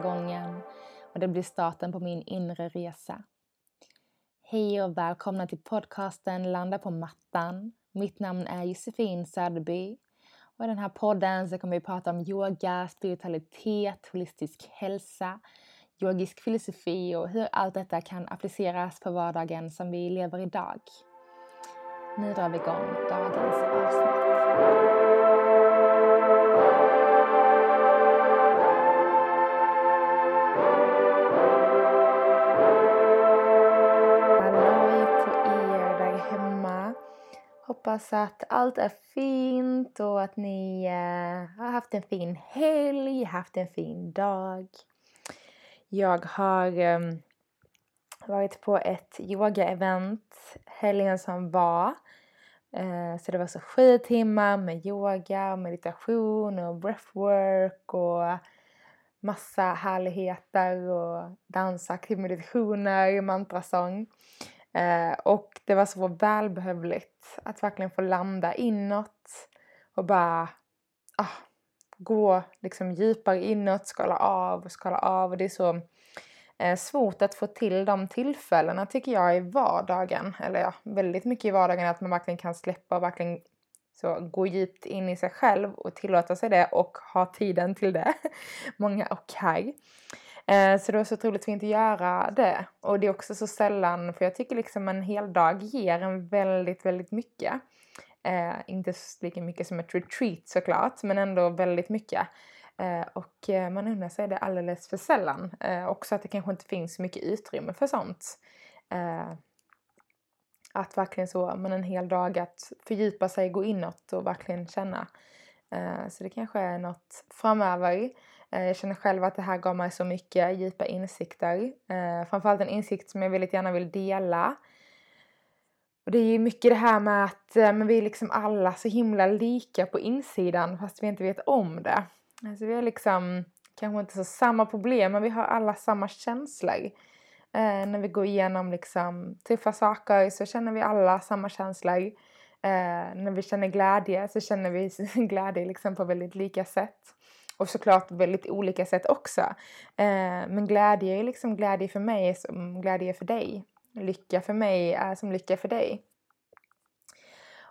gången och det blir starten på min inre resa. Hej och välkomna till podcasten Landa på mattan. Mitt namn är Josefin Söderby och i den här podden så kommer vi prata om yoga, spiritualitet, holistisk hälsa, yogisk filosofi och hur allt detta kan appliceras på vardagen som vi lever idag. Nu drar vi igång dagens avsnitt. Hoppas att allt är fint och att ni eh, har haft en fin helg, haft en fin dag. Jag har eh, varit på ett yoga-event helgen som var. Eh, så det var så sju timmar med yoga och meditation och breathwork och massa härligheter och dansa, till meditationer, mantrasång. Eh, och det var så välbehövligt att verkligen få landa inåt och bara ah, gå liksom djupare inåt, skala av och skala av. Och det är så eh, svårt att få till de tillfällena tycker jag i vardagen. Eller ja, väldigt mycket i vardagen att man verkligen kan släppa och verkligen så gå djupt in i sig själv och tillåta sig det och ha tiden till det. Många och här. Eh, så det var så otroligt fint att göra det. Och det är också så sällan, för jag tycker liksom en hel dag ger en väldigt, väldigt mycket. Eh, inte lika mycket som ett retreat såklart, men ändå väldigt mycket. Eh, och eh, man undrar sig det alldeles för sällan. Eh, också att det kanske inte finns så mycket utrymme för sånt. Eh, att verkligen så, men en hel dag att fördjupa sig, gå inåt och verkligen känna. Eh, så det kanske är något framöver. Eh, jag känner själv att det här gav mig så mycket djupa insikter. Eh, framförallt en insikt som jag väldigt gärna vill dela. Och det är ju mycket det här med att eh, men vi är liksom alla så himla lika på insidan fast vi inte vet om det. Alltså vi har liksom kanske inte så samma problem men vi har alla samma känslor. Eh, när vi går igenom liksom tuffa saker så känner vi alla samma känslor. Eh, när vi känner glädje så känner vi glädje liksom på väldigt lika sätt. Och såklart väldigt olika sätt också. Eh, men glädje är liksom glädje för mig som glädje för dig. Lycka för mig är som lycka för dig.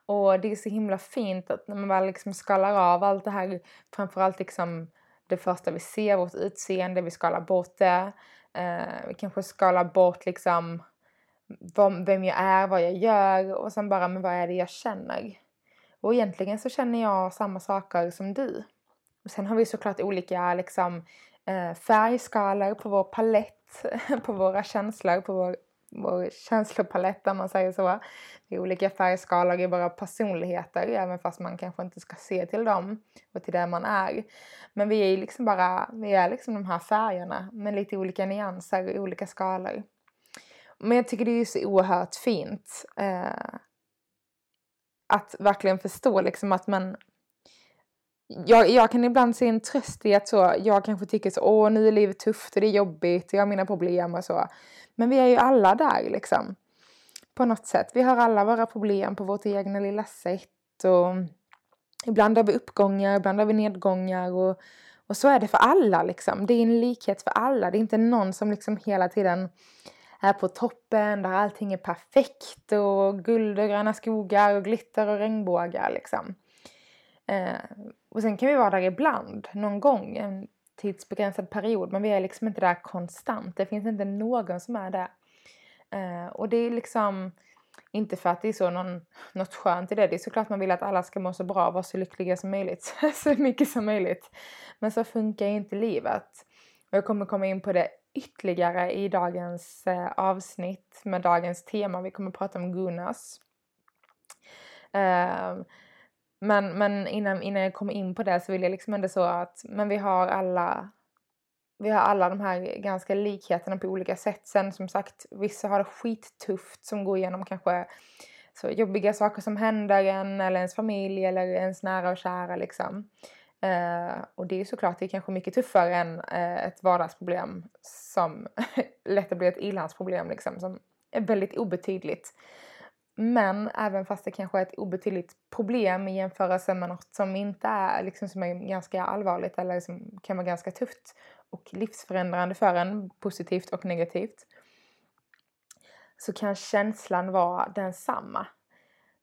Och det är så himla fint att när man väl liksom skalar av allt det här, framförallt liksom det första vi ser, vårt utseende, vi skalar bort det. Eh, vi kanske skalar bort liksom vem jag är, vad jag gör och sen bara, men vad är det jag känner? Och egentligen så känner jag samma saker som du. Och sen har vi såklart olika liksom, eh, färgskalor på vår palett, på våra känslor, på vår, vår känslopalett om man säger så. Det är olika färgskalor i våra personligheter även fast man kanske inte ska se till dem och till det man är. Men vi är liksom bara, vi är liksom de här färgerna med lite olika nyanser och olika skalor. Men jag tycker det är så oerhört fint eh, att verkligen förstå liksom att man jag, jag kan ibland se en tröst i att så, jag kanske tycker så, åh nu är livet tufft och det är jobbigt och jag har mina problem och så. Men vi är ju alla där liksom. På något sätt. Vi har alla våra problem på vårt egna lilla sätt och ibland har vi uppgångar, ibland har vi nedgångar och, och så är det för alla liksom. Det är en likhet för alla. Det är inte någon som liksom hela tiden är på toppen där allting är perfekt och guld och gröna skogar och glitter och regnbågar liksom. Eh, och sen kan vi vara där ibland, någon gång, en tidsbegränsad period. Men vi är liksom inte där konstant. Det finns inte någon som är där. Eh, och det är liksom inte för att det är så någon, något skönt i det. Det är såklart man vill att alla ska må så bra och vara så lyckliga som möjligt. så mycket som möjligt. Men så funkar ju inte livet. Och jag kommer komma in på det ytterligare i dagens eh, avsnitt med dagens tema. Vi kommer prata om gunas. Uh, ehm, men, men innan, innan jag kommer in på det så vill jag liksom ändå så att men vi har alla vi har alla de här ganska likheterna på olika sätt. Sen som sagt, vissa har det skittufft som går igenom kanske så jobbiga saker som händer en eller ens familj eller ens nära och kära liksom. Eh, och det är såklart det är kanske mycket tuffare än eh, ett vardagsproblem som lätt blir ett ilandsproblem liksom som är väldigt obetydligt. Men även fast det kanske är ett obetydligt problem i jämförelse med något som inte är, liksom som är ganska allvarligt eller som kan vara ganska tufft och livsförändrande för en, positivt och negativt, så kan känslan vara densamma.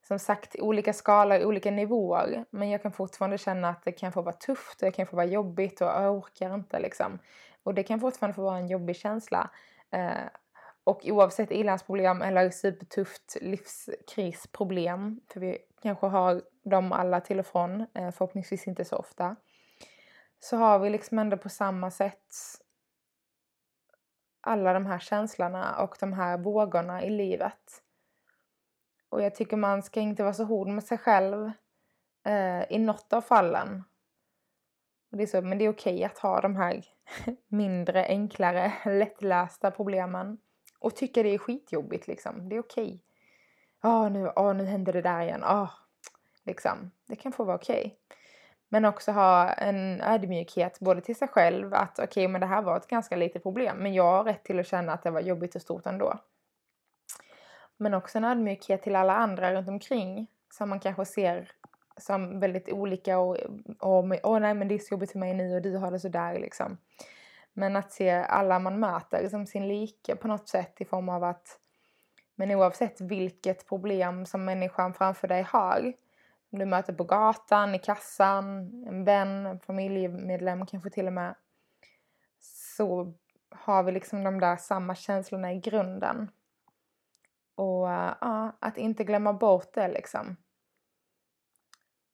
Som sagt, olika skalor, olika nivåer. Men jag kan fortfarande känna att det kan få vara tufft och det kan få vara jobbigt och jag orkar inte liksom. Och det kan fortfarande få vara en jobbig känsla. Eh, och oavsett ilandsproblem eller supertufft livskrisproblem, för vi kanske har dem alla till och från, eh, förhoppningsvis inte så ofta, så har vi liksom ändå på samma sätt alla de här känslorna och de här vågorna i livet. Och jag tycker man ska inte vara så hård med sig själv eh, i något av fallen. Och det är så, men det är okej att ha de här mindre, enklare, lättlästa problemen. Och tycka det är skitjobbigt liksom. Det är okej. Ja, oh, nu, oh, nu händer det där igen. Oh, liksom. Det kan få vara okej. Men också ha en ödmjukhet både till sig själv att okej, okay, men det här var ett ganska litet problem. Men jag har rätt till att känna att det var jobbigt och stort ändå. Men också en ödmjukhet till alla andra runt omkring som man kanske ser som väldigt olika och, och, och nej men det är så jobbigt för mig nu och du har det sådär liksom. Men att se alla man möter som sin like på något sätt i form av att men oavsett vilket problem som människan framför dig har Om du möter på gatan, i kassan, en vän, en familjemedlem kanske till och med så har vi liksom de där samma känslorna i grunden. Och ja, att inte glömma bort det liksom.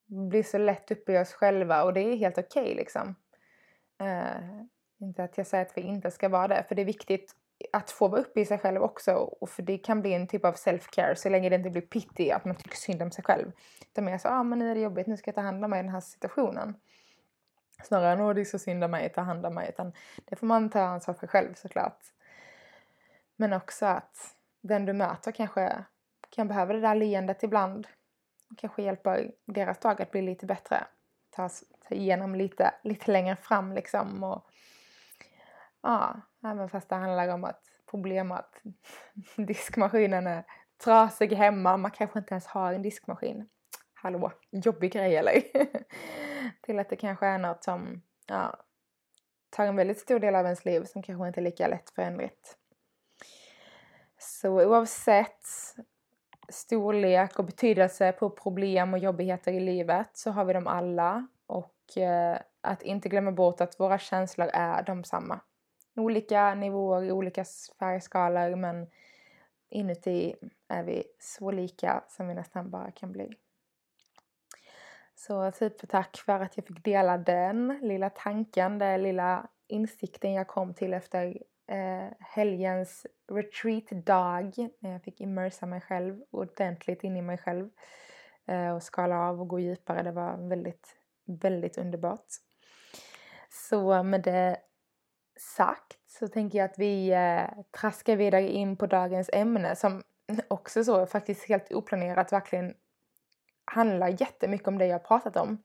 Vi blir så lätt uppe i oss själva och det är helt okej okay, liksom. Eh, inte att jag säger att vi inte ska vara det, för det är viktigt att få vara uppe i sig själv också. Och för det kan bli en typ av self-care så länge det inte blir pity, att man tycker synd om sig själv. Utan mer så, ah, men nu är det jobbigt, nu ska jag ta hand om mig i den här situationen. Snarare än att det är så synd om mig, ta hand om mig. Utan det får man ta ansvar för själv såklart. Men också att den du möter kanske kan behöva det där leendet ibland. Kanske hjälpa deras dag att bli lite bättre. Ta sig igenom lite, lite längre fram liksom. Och, ja, även fast det handlar om att problem att diskmaskinen är trasig hemma. Man kanske inte ens har en diskmaskin. Hallå, jobbig grej eller? Till att det kanske är något som ja, tar en väldigt stor del av ens liv som kanske inte är lika lätt förändrat. Så oavsett storlek och betydelse på problem och jobbigheter i livet så har vi dem alla och eh, att inte glömma bort att våra känslor är de samma. Olika nivåer, olika färgskalor men inuti är vi så lika som vi nästan bara kan bli. Så supertack för att jag fick dela den lilla tanken, den lilla insikten jag kom till efter eh, helgens retreat-dag när jag fick immersa mig själv ordentligt in i mig själv eh, och skala av och gå djupare. Det var väldigt, väldigt underbart. Så med det sagt så tänker jag att vi eh, traskar vidare in på dagens ämne som också så faktiskt helt oplanerat verkligen handlar jättemycket om det jag pratat om.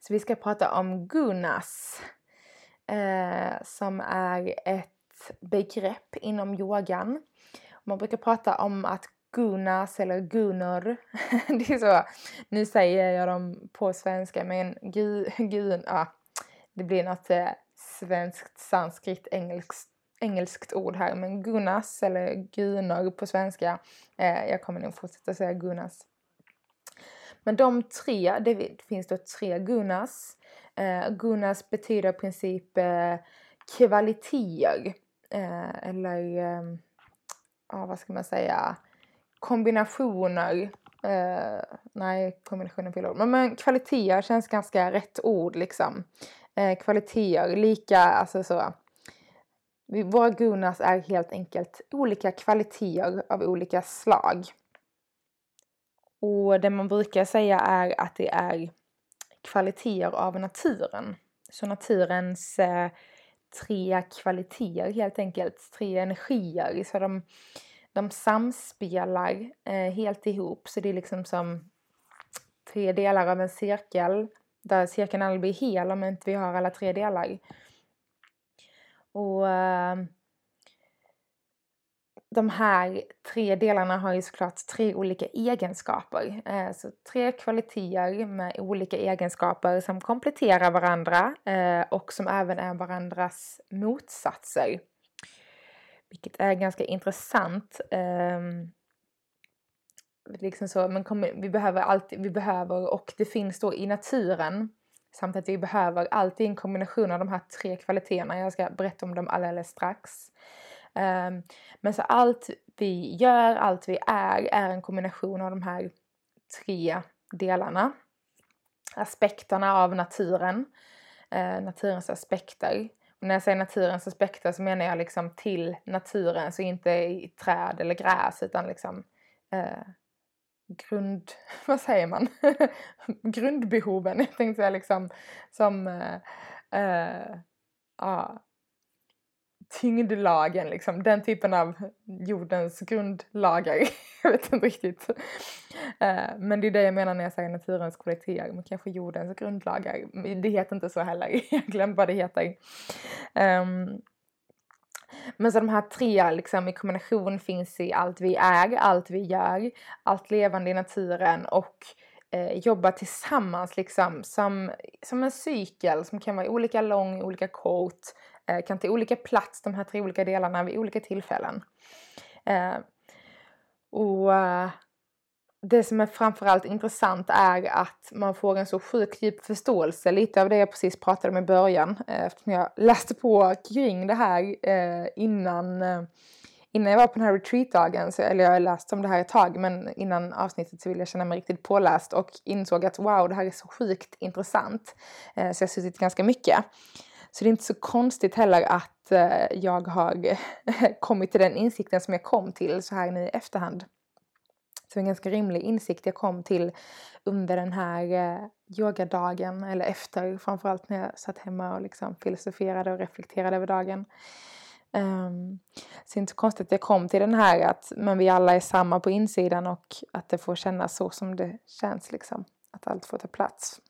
Så vi ska prata om gunas eh, som är ett begrepp inom yogan. Man brukar prata om att gunas eller gunor, det är så, nu säger jag dem på svenska men gu, gun, ja, det blir något eh, svenskt, sanskrit, engelskt, engelskt ord här men gunas eller gunor på svenska, eh, jag kommer nog fortsätta säga gunas. Men de tre, det finns då tre gunas Eh, Gunas betyder i princip eh, kvaliteter. Eh, eller, eh, ja vad ska man säga, kombinationer. Eh, nej, kombinationer fel ord. Men, men kvaliteter känns ganska rätt ord liksom. Eh, kvaliteter, lika, alltså så. Våra gunas är helt enkelt olika kvaliteter av olika slag. Och det man brukar säga är att det är kvaliteter av naturen. Så naturens eh, tre kvaliteter helt enkelt, tre energier. Så de, de samspelar eh, helt ihop. Så det är liksom som tre delar av en cirkel. Där cirkeln aldrig blir hel om inte vi har alla tre delar. Och eh, de här tre delarna har ju såklart tre olika egenskaper. Eh, så tre kvaliteter med olika egenskaper som kompletterar varandra eh, och som även är varandras motsatser. Vilket är ganska intressant. Ehm, Liksom så, men vi behöver alltid, vi behöver, och det finns då i naturen, samt att vi behöver alltid en kombination av de här tre kvaliteterna. Jag ska berätta om dem alldeles strax. Um, men så allt vi gör, allt vi är, är en kombination av de här tre delarna. Aspekterna av naturen, uh, naturens aspekter. Och när jag säger naturens aspekter så menar jag liksom till naturen, så inte i träd eller gräs utan liksom uh, grund, vad säger man, grundbehoven. Jag tänkte säga liksom som uh, uh, tyngdlagen, liksom, den typen av jordens grundlagar. jag vet inte riktigt. Uh, men det är det jag menar när jag säger naturens kvaliteter, men kanske jordens grundlagar. Det heter inte så heller, jag glömde vad det heter. Um, men så de här tre liksom, i kombination finns i allt vi är, allt vi gör, allt levande i naturen och eh, jobba tillsammans liksom som, som en cykel som kan vara olika lång, olika kort, eh, kan ta olika plats de här tre olika delarna vid olika tillfällen. Eh, och eh, det som är framförallt intressant är att man får en så sjukt djup förståelse, lite av det jag precis pratade om i början, eh, eftersom jag läste på kring det här eh, innan, eh, innan jag var på den här retreatdagen, eller jag har läst om det här ett tag, men innan avsnittet så ville jag känna mig riktigt påläst och insåg att wow, det här är så sjukt intressant. Så jag har suttit ganska mycket. Så det är inte så konstigt heller att jag har kommit till den insikten som jag kom till så här nu i efterhand. Så en ganska rimlig insikt jag kom till under den här eh, yogadagen, eller efter framförallt när jag satt hemma och liksom filosoferade och reflekterade över dagen. Um, så det är inte så konstigt att jag kom till den här att men vi alla är samma på insidan och att det får kännas så som det känns liksom. Att allt får ta plats.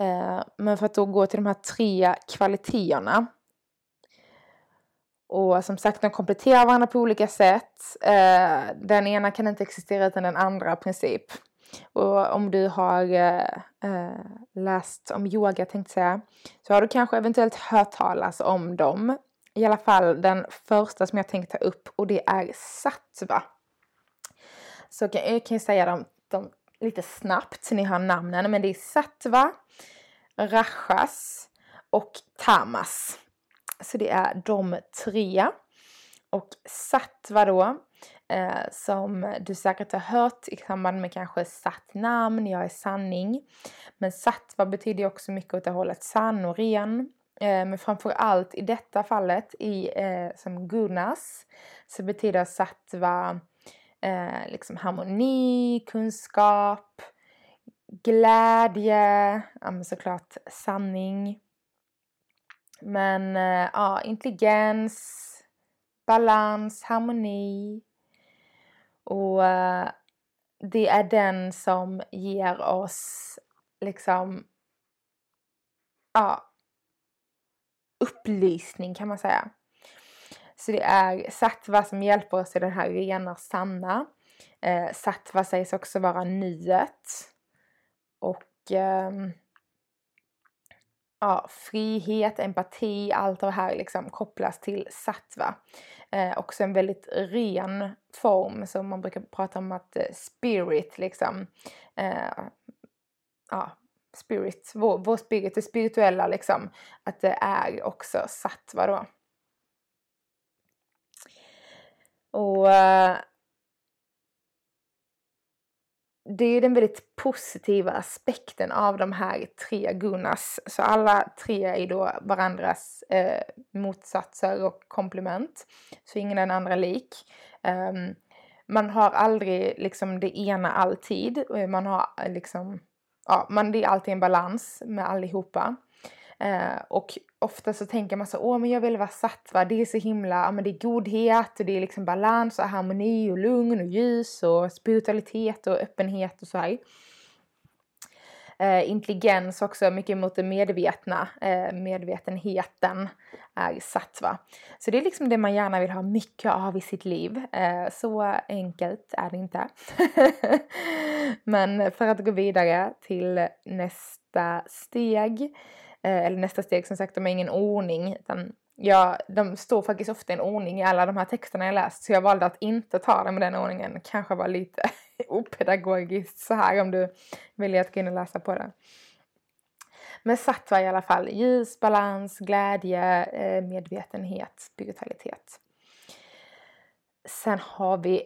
Uh, men för att då gå till de här tre kvaliteterna och som sagt, de kompletterar varandra på olika sätt. Eh, den ena kan inte existera utan den andra princip. Och om du har eh, eh läst om yoga tänkte säga, så har du kanske eventuellt hört talas om dem. I alla fall den första som jag tänkte ta upp och det är sattva. Så kan jag kan ju säga dem, dem lite snabbt så ni har namnen, men det är sattva, rajas och tamas. Så det är de tre. Och sattva då, eh, som du säkert har hört i samband med kanske satt namn, jag är sanning. Men sattva betyder också mycket åt det hållet sann och ren. Eh, men framför allt i detta fallet, i, eh, som gunas, så betyder sattva eh, liksom harmoni, kunskap, glädje, ja, såklart sanning. Men eh, ja, intelligens, balans, harmoni. Och eh, det är den som ger oss liksom ja, upplysning kan man säga. Så det är sattva som hjälper oss i den här rena sanna. Eh, sattva sägs också vara nyet. Och eh, ja, frihet, empati, allt det här liksom kopplas till sattva. Eh, också en väldigt ren form som man brukar prata om att eh, spirit liksom, eh, ja, spirit, vår, vår spirit, det spirituella liksom, att det är också sattva då. Och eh, det är ju den väldigt positiva aspekten av de här tre gunas. Så alla tre är då varandras eh, motsatser och komplement. Så ingen är den andra lik. Um, man har aldrig liksom det ena alltid. Man har liksom, ja, man, det är alltid en balans med allihopa. Eh, och ofta så tänker man så, åh men jag vill vara sattva, det är så himla, ja men det är godhet och det är liksom balans och harmoni och lugn och ljus och spiritualitet och öppenhet och så här. Eh, intelligens också mycket mot det medvetna, eh, medvetenheten är sattva. Så det är liksom det man gärna vill ha mycket av i sitt liv. Eh, så enkelt är det inte. Men för att gå vidare till nästa steg, Eh, eller nästa steg som sagt, de har ingen ordning utan jag, de står faktiskt ofta i en ordning i alla de här texterna jag läst så jag valde att inte ta dem i den ordningen. Kanske var lite opedagogiskt så här om du vill att gå in och läsa på det. Men sattva i alla fall, ljus, balans, glädje, eh, medvetenhet, spiritualitet. Sen har vi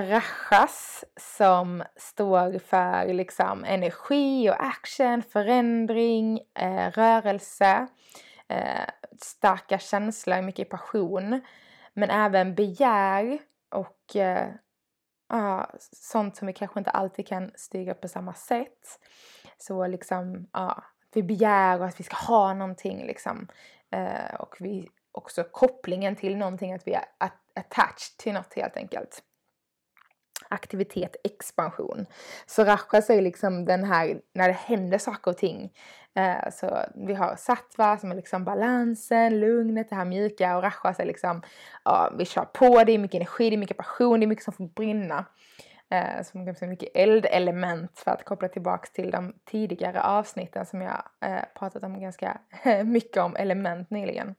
Rajas som står för liksom energi och action, förändring, eh, rörelse eh, starka känslor, mycket passion. Men även begär och eh, ah, sånt som vi kanske inte alltid kan styra på samma sätt. Så liksom, ja, vi begär att vi ska ha någonting liksom. Eh, och vi också kopplingen till någonting, att vi är attached till något helt enkelt aktivitet, expansion. Så rajas är liksom den här när det händer saker och ting. Eh, så vi har sattva som är liksom balansen, lugnet, det här mjuka och rajas är liksom, ja, vi kör på, det är mycket energi, det är mycket passion, det är mycket som får brinna. Eh, som ganska mycket eldelement för att koppla tillbaks till de tidigare avsnitten som jag eh, pratat om ganska mycket om element nyligen.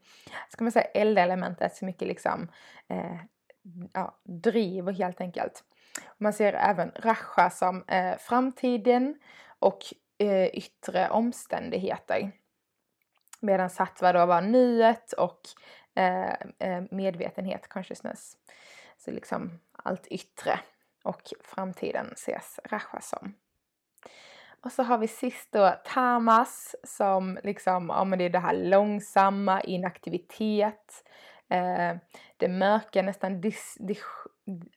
Ska man säga eldelementet så mycket liksom eh, ja, driv helt enkelt. Man ser även Rasha som eh, framtiden och eh, yttre omständigheter. Medan Sattva då var nuet och eh, eh medvetenhet, consciousness. Så liksom allt yttre och framtiden ses Rasha som. Och så har vi sist då Tamas som liksom, ja men det är det här långsamma, inaktivitet, eh, det mörka, nästan dis, dis,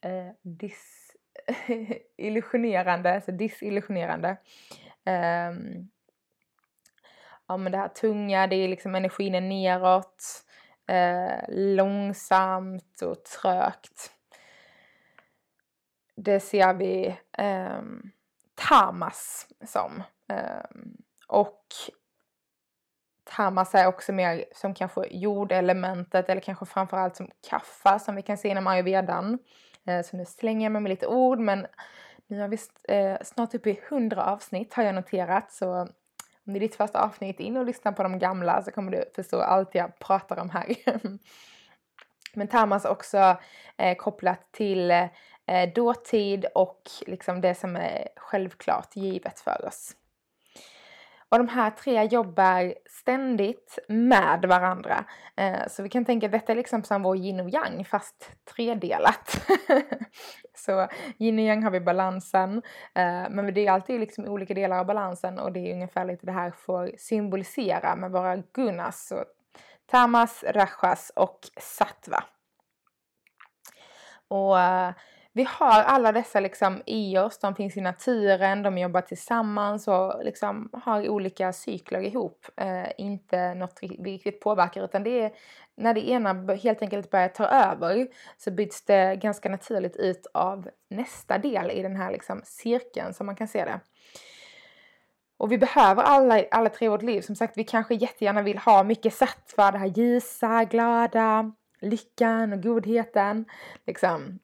eh, dis illusionerande, alltså disillusionerande. Um, ja men det här tunga, det är liksom energin är neråt, uh, långsamt och trögt. Det ser vi um, tamas som. Um, och tamas är också mer som kanske jordelementet eller kanske framförallt som kaffa som vi kan se inom ayurvedan. Eh, så nu slänger jag mig med lite ord men nu har vi eh, snart uppe i 100 avsnitt har jag noterat så om det är ditt första avsnitt in och lyssna på de gamla så kommer du förstå allt jag pratar om här. men Tamas också eh, kopplat till eh, dåtid och liksom det som är självklart givet för oss. Och de här tre jobbar ständigt med varandra. Eh, så vi kan tänka att detta är liksom som vår yin och yang fast tredelat. så yin och yang har vi balansen. Eh, men det är alltid liksom olika delar av balansen och det är ungefär lite det här får symbolisera med våra gunas. Så tamas, rajas och satva. Och eh, vi har alla dessa liksom i oss, de finns i naturen, de jobbar tillsammans och liksom har olika cykler ihop. Eh, inte något vi riktigt påverkar utan det är när det ena helt enkelt börjar ta över så byts det ganska naturligt ut av nästa del i den här liksom cirkeln som man kan se det. Och vi behöver alla, alla tre i vårt liv. Som sagt, vi kanske jättegärna vill ha mycket sattva, det här ljusa, glada, lyckan och godheten. Liksom.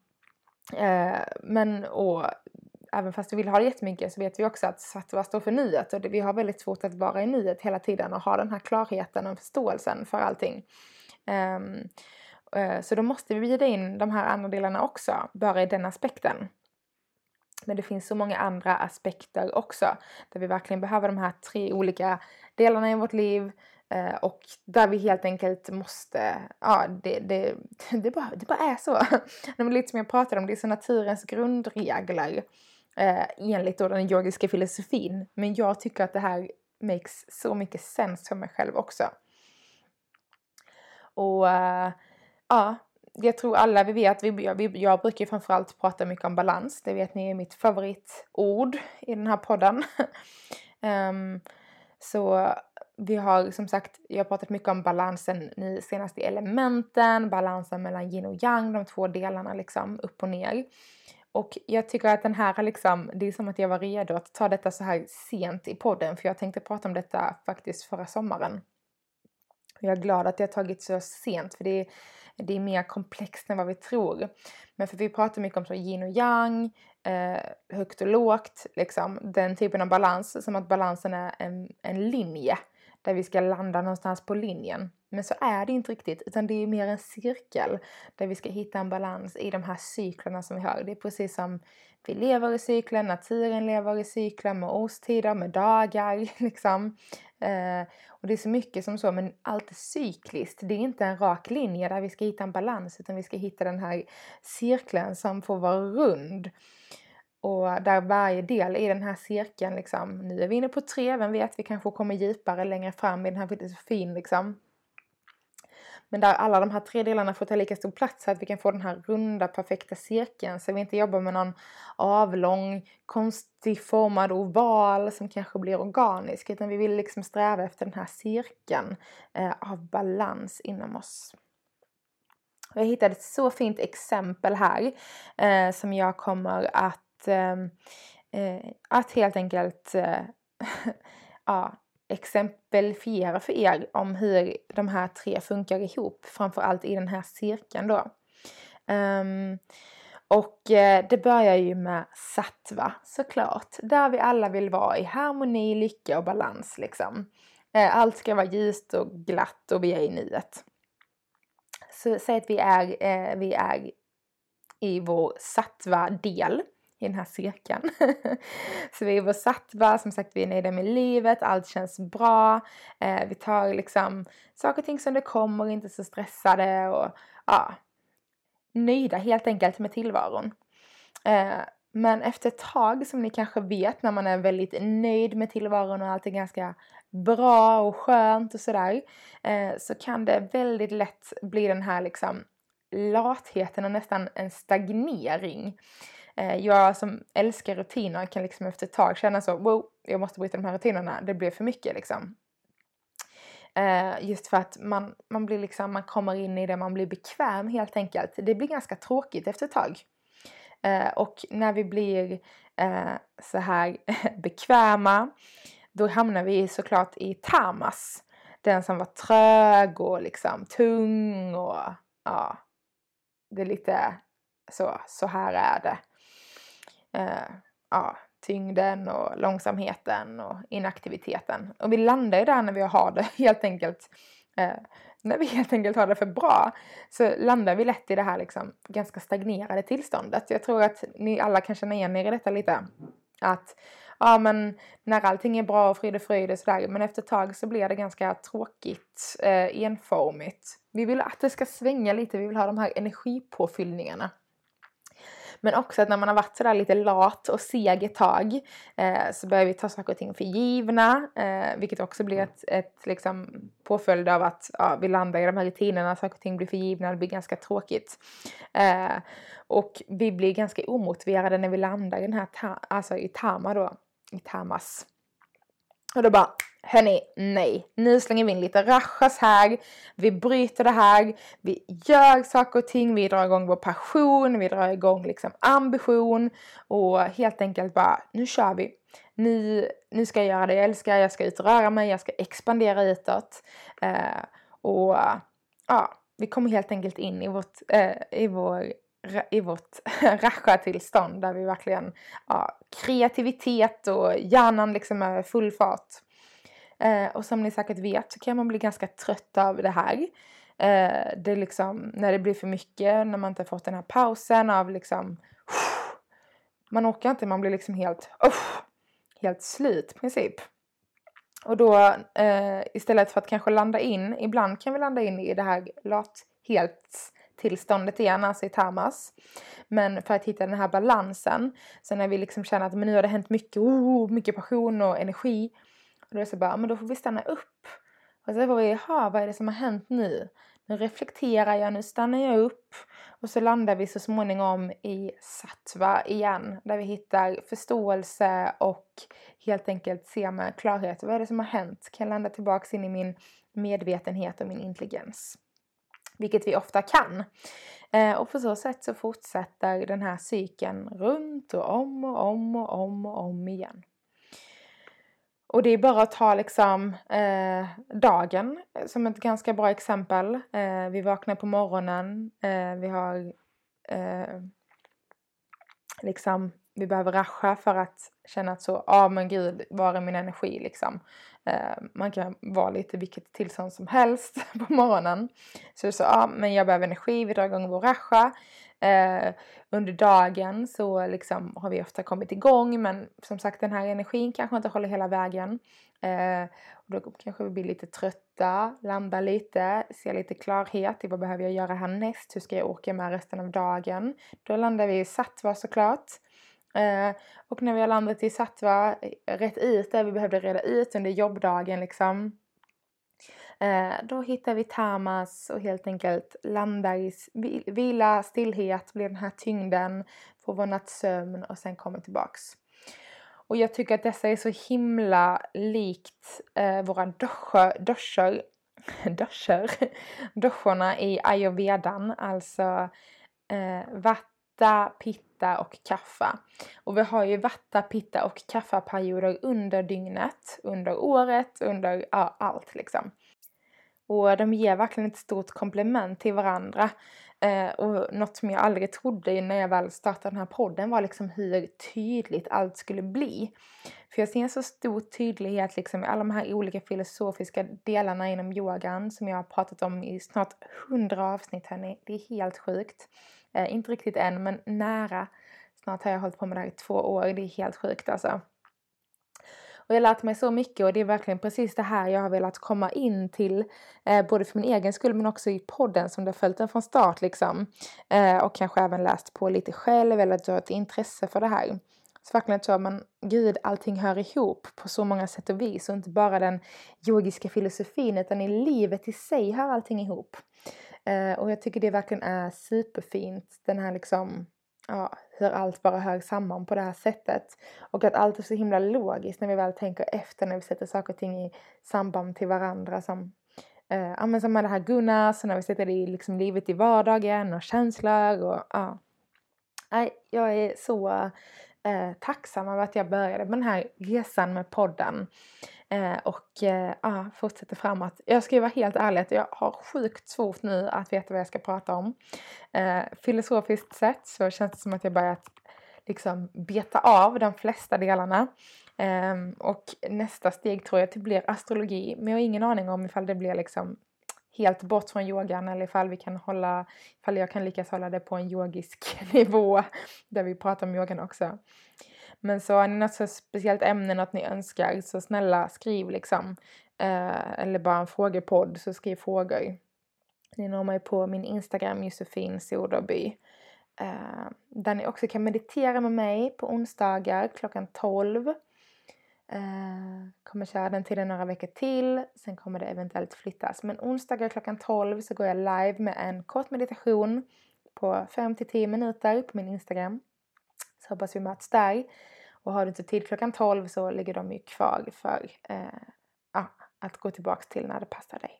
Eh, men och även fast vi vill ha det jättemycket så vet vi också att sattva står för nuet och det, vi har väldigt svårt att vara i nuet hela tiden och ha den här klarheten och förståelsen för allting. Um, uh, så då måste vi bjuda in de här andra delarna också, bara i den aspekten. Men det finns så många andra aspekter också där vi verkligen behöver de här tre olika delarna i vårt liv Eh, och där vi helt enkelt måste, ja det, det, det, bara, det bara är så. det lite som jag pratade om, det är så naturens grundregler eh, enligt då den yogiska filosofin. Men jag tycker att det här makes så mycket sens för mig själv också. Och eh, ja, jag tror alla vi vet, vi, jag, jag brukar ju framförallt prata mycket om balans. Det vet ni är mitt favoritord i den här podden. um, så vi har som sagt, jag har pratat mycket om balansen nu senast i elementen, balansen mellan yin och yang, de två delarna liksom upp och ner. och jag tycker att den här liksom, det är som att jag var redo att ta detta så här sent i podden för jag tänkte prata om detta faktiskt förra sommaren. Jag är glad att det har tagit så sent för det är, det är mer komplext än vad vi tror. Men för vi pratar mycket om så yin och yang, eh, högt och lågt, liksom den typen av balans, som att balansen är en, en linje där vi ska landa någonstans på linjen. Men så är det inte riktigt, utan det är mer en cirkel där vi ska hitta en balans i de här cyklerna som vi har. Det är precis som vi lever i cykler, naturen lever i cykler med årstider, med dagar liksom. Eh, och det är så mycket som så, men allt är cykliskt. Det är inte en rak linje där vi ska hitta en balans, utan vi ska hitta den här cirkeln som får vara rund. Och där varje del i den här cirkeln liksom, nu är vi inne på tre, vem vet, vi kanske kommer djupare längre fram i den här filosofin liksom. Men där alla de här tre delarna får ta lika stor plats så att vi kan få den här runda perfekta cirkeln så vi inte jobbar med någon avlång konstig formad oval som kanske blir organisk utan vi vill liksom sträva efter den här cirkeln eh, av balans inom oss. Jag hittade ett så fint exempel här eh, som jag kommer att, Ehm, eh, att helt enkelt eh, ja, exemplifiera för er om hur de här tre funkar ihop, framförallt i den här cirkeln då. Um, och eh, det börjar ju med sattva såklart, där vi alla vill vara i harmoni, lycka och balans liksom. Eh, allt ska vara ljust och glatt och vi är i nuet. Så säg att vi är, eh, vi är i vår sattva-del i den här cirkeln. så vi är vår som sagt vi är nöjda med livet, allt känns bra. Eh, vi tar liksom saker och ting som det kommer, inte så stressade och ja, nöjda helt enkelt med tillvaron. Eh, men efter ett tag, som ni kanske vet, när man är väldigt nöjd med tillvaron och allt är ganska bra och skönt och sådär, eh, så kan det väldigt lätt bli den här liksom latheten och nästan en stagnering. Eh, jag som älskar rutiner kan liksom efter ett tag känna så, wow, jag måste bryta de här rutinerna, det blir för mycket liksom. Eh, just för att man, man blir liksom, man kommer in i det, man blir bekväm helt enkelt. Det blir ganska tråkigt efter ett tag. Eh, och när vi blir så här bekväma, då hamnar vi såklart i tamas. Den som var trög och liksom tung och ja, det är lite så, så här är det eh, ja, tyngden och långsamheten och inaktiviteten. Och vi landar ju där när vi har det helt enkelt eh, när vi helt enkelt har det för bra så landar vi lätt i det här liksom ganska stagnerade tillståndet. Jag tror att ni alla kan känna igen er i detta lite. Att ja men när allting är bra och frid och fröjd och sådär men efter ett tag så blir det ganska tråkigt, eh, enformigt. Vi vill att det ska svänga lite, vi vill ha de här energipåfyllningarna. Men också att när man har varit sådär lite lat och seg ett tag eh, så börjar vi ta saker och ting för givna. Eh, vilket också blir ett, ett liksom, påföljd av att ja, vi landar i de här rutinerna, saker och ting blir för givna, det blir ganska tråkigt. Eh, och vi blir ganska omotiverade när vi landar i den här, ta alltså i tama då, i tamas. Och då bara Hörni, nej. Nu slänger vi in lite rachas här. Vi bryter det här. Vi gör saker och ting. Vi drar igång vår passion. Vi drar igång liksom ambition. Och helt enkelt bara, nu kör vi. Nu, nu ska jag göra det jag älskar. Jag ska ut och röra mig. Jag ska expandera utåt. Eh, och ja, vi kommer helt enkelt in i vårt, eh, i vår i vårt rasha-tillstånd där vi verkligen, ja, kreativitet och hjärnan liksom är full fart. Eh, och som ni säkert vet så kan man bli ganska trött av det här. Eh, det är liksom när det blir för mycket, när man inte har fått den här pausen av liksom man orkar inte, man blir liksom helt helt slut i princip. Och då eh, istället för att kanske landa in, ibland kan vi landa in i det här lat helt tillståndet igen, alltså i tamas. Men för att hitta den här balansen, så när vi liksom känner att men nu har det hänt mycket, oh, mycket passion och energi, och då är det så bara, men då får vi stanna upp. Och så får vi, jaha, vad är det som har hänt nu? Nu reflekterar jag, nu stannar jag upp. Och så landar vi så småningom i sattva igen, där vi hittar förståelse och helt enkelt ser med klarhet, vad är det som har hänt? Kan jag landa tillbaks in i min medvetenhet och min intelligens? Vilket vi ofta kan. Eh, och på så sätt så fortsätter den här cykeln runt och om och om och om och om igen. Och det är bara att ta liksom eh, dagen eh, som ett ganska bra exempel. Eh, vi vaknar på morgonen, eh, vi har eh, liksom, vi behöver rascha för att känna att så, ja ah, men gud, var är min energi liksom. Eh, man kan vara lite vilket tillstånd som helst på morgonen. Så jag sa, ja men jag behöver energi, vi drar igång vår rasha. Eh, under dagen så liksom har vi ofta kommit igång men som sagt den här energin kanske inte håller hela vägen. Eh, och då kanske vi blir lite trötta, landar lite, ser lite klarhet i vad behöver jag göra härnäst, hur ska jag orka med resten av dagen. Då landar vi i sattva såklart. Eh, och när vi har landat i sattva, eh, rätt ut det vi behövde reda ut under jobbdagen liksom Eh, då hittar vi tamas och helt enkelt landar i vila, stillhet, blir den här tyngden, får vår nattsömn och sen kommer tillbaks. Och jag tycker att dessa är så himla likt eh, våra doscher, doscher, doscher, doscherna i ayurvedan, alltså eh, vatta, pitta och kaffa. Och vi har ju vatta, pitta och kaffaperioder under dygnet, under året, under ja, allt liksom. Och de ger verkligen ett stort komplement till varandra. Eh, och något som jag aldrig trodde när jag väl startade den här podden var liksom hur tydligt allt skulle bli. För jag ser en så stor tydlighet liksom i alla de här olika filosofiska delarna inom yogan som jag har pratat om i snart hundra avsnitt hörni. Det är helt sjukt. Eh, inte riktigt än men nära. Snart har jag hållit på med det här i två år. Det är helt sjukt alltså. Och jag har lärt mig så mycket och det är verkligen precis det här jag har velat komma in till. Eh, både för min egen skull men också i podden som du har följt den från start liksom. Eh, och kanske även läst på lite själv eller att du har ett intresse för det här. Så verkligen så, man, gud, allting hör ihop på så många sätt och vis och inte bara den yogiska filosofin utan i livet i sig hör allting ihop. Eh, och jag tycker det verkligen är superfint, den här liksom ja, hur allt bara hör samman på det här sättet. Och att allt är så himla logiskt när vi väl tänker efter, när vi sätter saker och ting i samband till varandra. Som, eh, ja, men som med det här Gunnar, när vi sätter det i liksom livet i vardagen och känslor och ja. Nej, jag är så eh, tacksam över att jag började med den här resan med podden. Eh, och eh, ah, fortsätter framåt. Jag ska ju vara helt ärlig jag har sjukt svårt nu att veta vad jag ska prata om. Eh, filosofiskt sett så känns det som att jag börjat liksom beta av de flesta delarna. Eh, och nästa steg tror jag att det blir astrologi. Men jag har ingen aning om ifall det blir liksom helt bort från yogan eller ifall vi kan hålla, ifall jag kan lyckas hålla det på en yogisk nivå där vi pratar om yogan också. Men så har ni något så speciellt ämne, något ni önskar, så snälla skriv liksom. Eh, eller bara en frågepodd, så skriv frågor. Ni når mig på min Instagram Josefin Soderby. Eh, där ni också kan meditera med mig på onsdagar klockan 12. Eh, kommer köra den tiden några veckor till, sen kommer det eventuellt flyttas. Men onsdagar klockan 12 så går jag live med en kort meditation på 5-10 minuter på min Instagram. Så hoppas vi möts där. Och har du inte tid klockan 12 så ligger de ju kvar för eh, ja, att gå tillbaks till när det passar dig.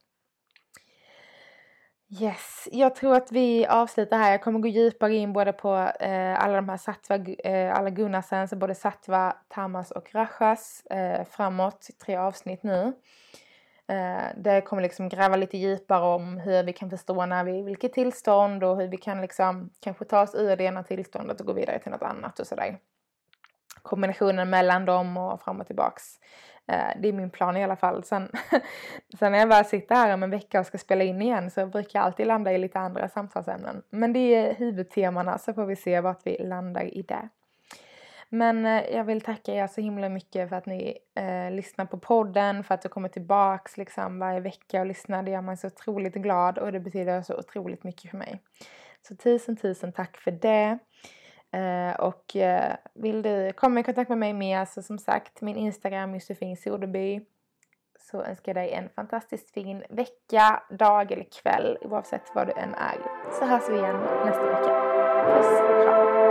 Yes, jag tror att vi avslutar här. Jag kommer gå djupare in både på eh, alla de här sattva, eh, alla Gunnarsens, både sattva, tamas och rachas eh, framåt, tre avsnitt nu. Eh, det där jag kommer liksom gräva lite djupare om hur vi kan förstå när vi, vilket tillstånd och hur vi kan liksom kanske ta oss ur det ena tillståndet och gå vidare till något annat och sådär kombinationen mellan dem och fram och tillbaks. Eh, det är min plan i alla fall. Sen, sen när jag väl sitter här om en vecka och ska spela in igen så brukar jag alltid landa i lite andra samtalsämnen. Men det är huvudtemana så får vi se vart vi landar i det. Men eh, jag vill tacka er så himla mycket för att ni eh, lyssnar på podden, för att du kommer tillbaks liksom varje vecka och lyssnar. Det gör mig så otroligt glad och det betyder så otroligt mycket för mig. Så tusen, tusen tack för det. Eh, och eh, vill du komma i kontakt med mig mer så som sagt min Instagram Josefin Soderby. Så önskar jag dig en fantastiskt fin vecka, dag eller kväll oavsett vad du än är. Så hörs vi igen nästa vecka. Puss och kram.